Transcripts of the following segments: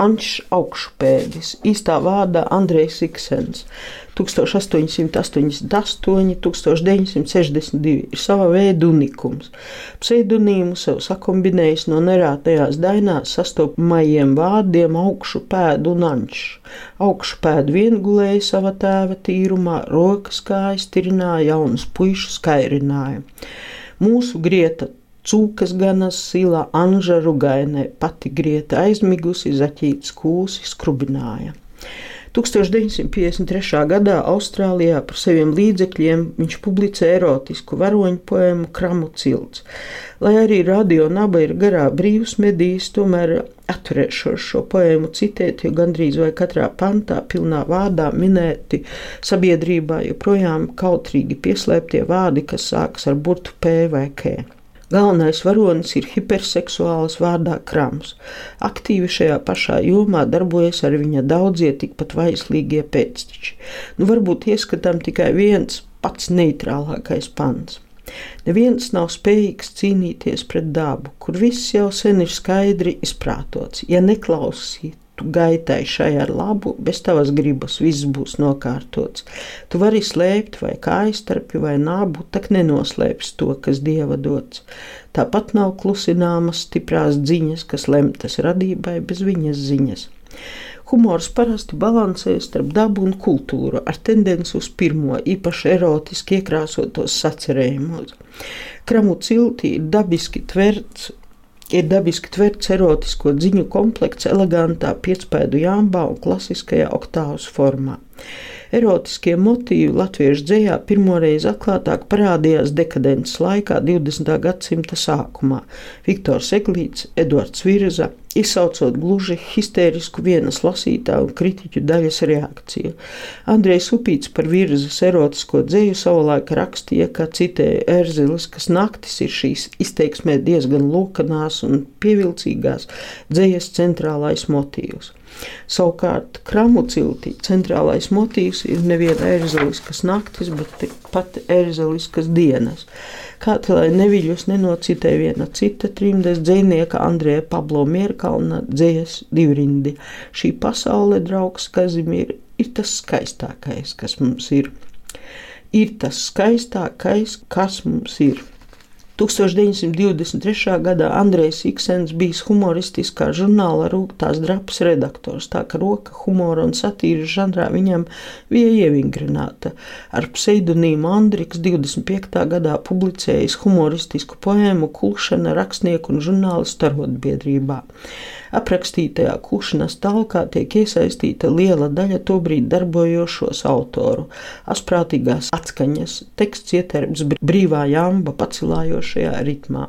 Anšs augšpēdis, īstā vārdā Andrejs Iksens, 1888, 1962 ir sava veida unikums. Pseidonīmu sev sakombinējis no nerātajās dainās sastopamajiem vārdiem augšu pēdu un anšs. Augšu pēdu viengulēja sava tēva tīrumā, rokas kājas tirināja, jaunas puišu skairināja. Mūsu grieta Cūkas ganas silā Anža rugainē, pati grieta aizmigusi, zaķītas kūsi skrubināja. 1953. gadā Austrālijā par saviem līdzekļiem viņš publicēja erotisku varoņu poēmu Kramu cilts. Lai arī radio naba ir garā brīvs medijs, tomēr atturēšos šo poēmu citēt, jo gandrīz vai katrā pantā pilnā vārdā minēti sabiedrībā joprojām kautrīgi pieslēptie vārdi, kas sākas ar burtu P vai K. Galvenais varonis ir hiperseksuāls vārdā Krams. Aktīvi šajā pašā jomā darbojas arī viņa daudzie tikpat vaislīgie pēcteči. Nu, varbūt ieskatām tikai viens pats neitrālākais pants. Neviens nav spējīgs cīnīties pret dabu, kur viss jau sen ir skaidri izprātots. Ja neklausīt tu gaitai šai ar labu, bez tavas gribas viss būs nokārtots. Tu vari slēpt vai kājstarpju vai nabu, tak nenoslēps to, kas dieva dots. Tāpat nav klusināmas stiprās ziņas, kas lemtas radībai bez viņas ziņas. Humors parasti balansē starp dabu un kultūru, ar tendenci uz pirmo, īpaši erotiski iekrāsotos sacerējumos. Kramu ciltī ir dabiski tverts ir dabiski tverts erotisko dziņu komplekts elegantā piecpēdu jāmbā un klasiskajā oktāvas formā. Erotiskie motīvi latviešu dzējā pirmoreiz atklātāk parādījās dekadences laikā 20. gadsimta sākumā. Viktors Eglīts, Edvards Virza, izsaucot gluži histērisku vienas lasītāju un kritiķu daļas reakciju. Andrejs Upīts par virzas erotisko dzēju savulaik rakstīja, ka citēja Erzilis, kas naktis ir šīs izteiksmē diezgan lokanās un pievilcīgās dzējas centrālais motīvs. Savukārt kramu ciltī centrālais motīvs ir neviena erzeliskas naktis, bet pat erzeliskas dienas. Kā tā lai neviļus nenocitē viena cita trimdes dzēnieka Andrēja Pablo Mierkalna dzējas divrindi. Šī pasaule, draugs Kazimir, ir tas skaistākais, kas mums ir. Ir tas skaistākais, kas mums ir. 1923. gadā Andrejs Iksens bijis humoristiskā žurnāla Rūktās drapas redaktors, tā ka roka humora un satīras žanrā viņam bija ievingrināta. Ar pseidonīmu Andriks 25. gadā publicējis humoristisku poēmu Kulšana rakstnieku un žurnālistu arotbiedrībā. Aprakstītajā kušanas talkā tiek iesaistīta liela daļa tobrīd darbojošos autoru, asprātīgās atskaņas, teksts ietērps brīvā jamba pacilājošajā ritmā.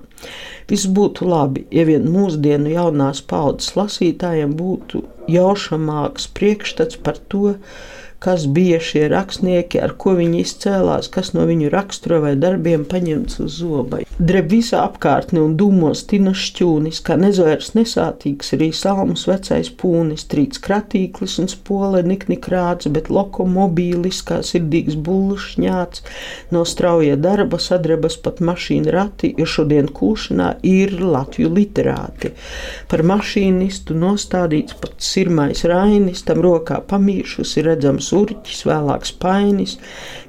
Viss būtu labi, ja vien mūsdienu jaunās paudzes lasītājiem būtu jaušamāks priekšstats par to, kas bija šie rakstnieki, ar ko viņi izcēlās, kas no viņu rakstura vai darbiem paņemts uz zobai. Dreb visa apkārtne un dūmos tina šķūnis, kā nezvērs nesātīgs arī salmus vecais pūnis, trīts kratīklis un spole nikni krāts, bet lokomobīlis kā sirdīgs bulluš ņāts, no strauja darba sadrebas pat mašīna rati, jo šodien kūšanā ir Latviju literāti. Par mašīnistu nostādīts pats sirmais rainis, tam rokā pamīšus ir redzams surķis, vēlāk spainis,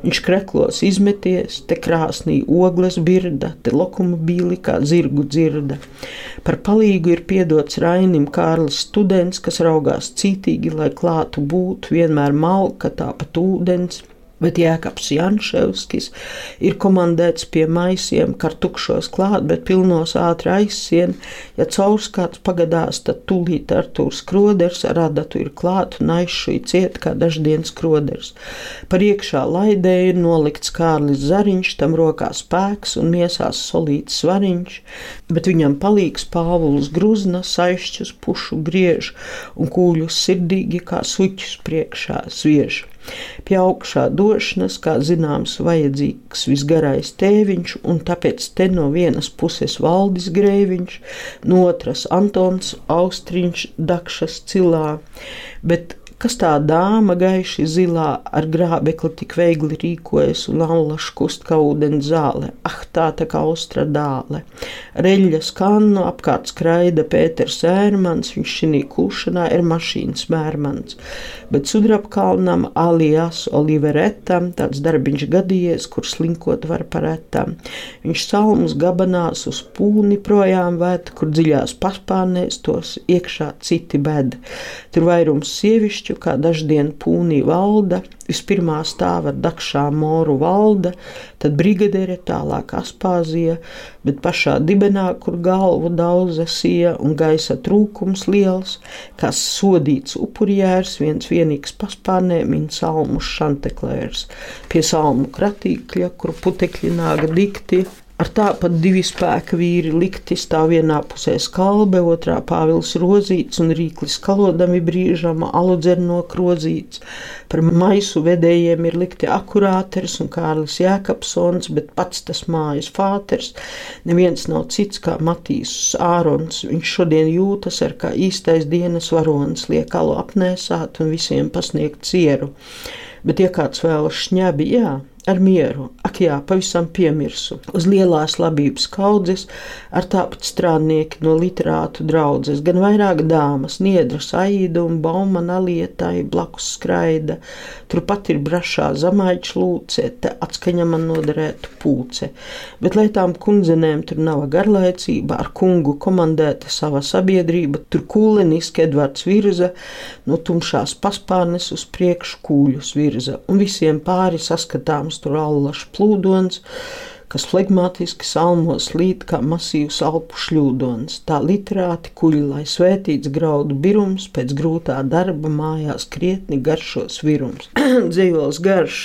viņš kreklos izmeties, te krāsnī ogles birda, te lokomobīli kā zirgu dzirda. Par palīgu ir piedots Rainim Kārlis students, kas raugās cītīgi, lai klātu būt, vienmēr malka tāpat ūdens bet Jēkabs Janševskis ir komandēts pie maisiem, kar tukšos klāt, bet pilnos ātri aizsien. Ja caurskāts pagadās, tad tūlīt Artūrs Kroders ar adatu ir klāt un aizšuj ciet kā daždienas Kroders. Par iekšā laidēju nolikts Kārlis Zariņš, tam rokā spēks un miesās solīts svariņš, bet viņam palīgs Pāvuls Gruzna, saišķus pušu griež un kūļus sirdīgi kā suķus priekšā sviež. Pie augšā došanas, kā zināms, vajadzīgs visgarais tēviņš, un tāpēc te no vienas puses valdis grēviņš, no otras Antons Austriņš Dakšas cilā, bet kas tā dāma gaiši zilā ar grābekli tik veigli rīkojas un allaš kust kā ūdens zāle. Ah, tā tā kā austra dāle. Reļļa skannu apkārt skraida Pēters ērmans, viņš šinī kūšanā ir mašīnas mērmans. Bet sudrabkalnam alias Oliveretam tāds darbiņš gadījies, kur slinkot var paretam. Viņš salmus gabanās uz pūni projām vēt, kur dziļās paspārnēs tos iekšā citi bed. Tur vairums sievišķu mērķu, kā daždien pūnī valda, vispirmā stāva dakšā moru valda, tad brigadere tālāk Aspāzija, bet pašā dibenā, kur galvu daudz esija un gaisa trūkums liels, kas sodīts upurjērs, viens vienīgs paspārnē min salmu šanteklērs, pie salmu kratīkļa, kur putekļi nāga dikti, Ar tāpat divi spēka vīri likti stāv vienā pusē skalbe, otrā pāvils rozīts un rīklis kalodami brīžam aludzer no krozīts. Par maisu vedējiem ir likti akurāters un Kārlis Jēkabsons, bet pats tas mājas fāters. Neviens nav cits kā Matīs Ārons. Viņš šodien jūtas ar kā īstais dienas varonis, liek alu apnēsāt un visiem pasniegt cieru. Bet, ja kāds vēlas šņabi, jā, ar mieru, ak, jā, pavisam piemirsu. Uz lielās labības kaudzes ar tāpat strādnieki no literātu draudzes, gan vairāk dāmas, niedras aida un baumana lietai blakus skraida. Turpat ir brašā zamaiča lūce, te atskaņa man noderētu pūce. Bet, lai tām kundzenēm tur nav garlaicība, ar kungu komandēta sava sabiedrība, tur kūleniski Edvards virza, no tumšās paspārnes uz priekšu kūļus virza, un visiem pāri saskatāms tur allaša plūdons, kas flegmatiski salmos līt kā masīvs alpu šļūdons. Tā literāti kuļi, lai svētīts graudu birums, pēc grūtā darba mājās krietni garšos virums. Dzīvos garš,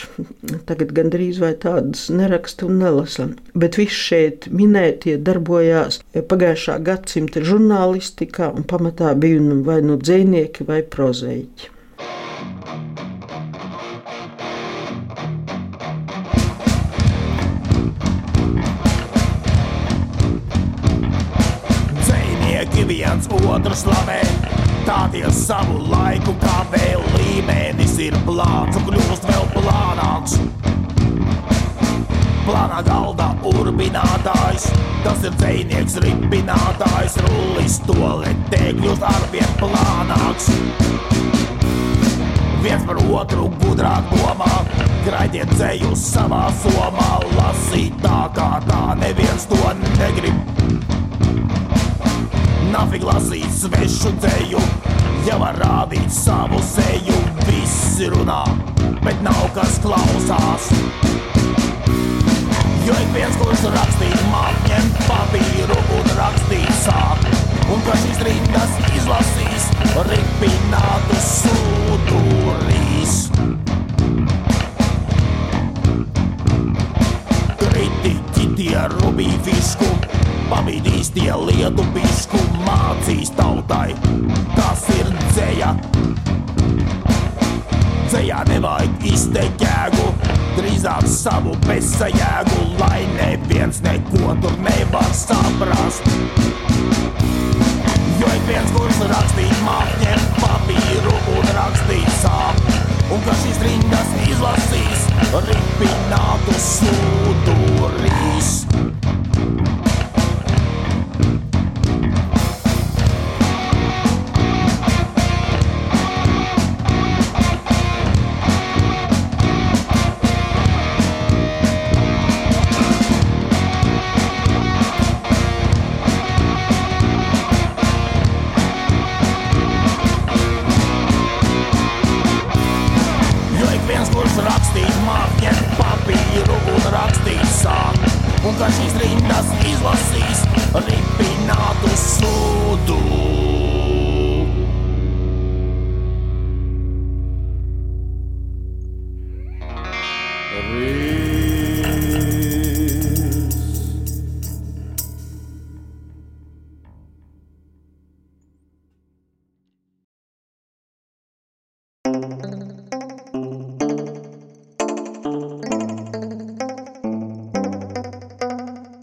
tagad gandrīz vai tādas neraksta un nelasa, bet viss šeit minētie darbojās pagājušā gadsimta žurnālistikā un pamatā bija nu vai nu dzēnieki vai prozēģi. Otru slavē. Tādies savu laiku, kā vēl līmenis ir plāns un kļūst vēl plānāks. Plānā galda urbinātājs, tas ir dzinieks, ripinātājs, rullis toaletē kļūst arvien plānāks. Viens par otru gudrāk domā, graidiet ceļu savā somā, lasīt tā kā tā, neviens to negrib. Nafig lasīt svešu dzēju, jau var rādīt savu seju. Visi runā, bet nav kas klausās. Jo ik viens, kurš rakstīt, māk ņemt papīru un rakstīt sāk. Un šīs rindas izlasīs, ripinātu sūdurīs. Pavadīs tie lietu bisku, mācīs tautai, kas ir dzēja. Dzējā nevajag izteikt jēgu, drīzāk savu bezsajēgu, lai neviens neko tur nevar saprast. Jo ik viens, kurš rakstīt māk, ņem papīru un rakstīt sāp, un ka šīs rindas izlasīs, ripinātu sūdurīs. un ka šīs rindas izlasīs ripinātu sūdu.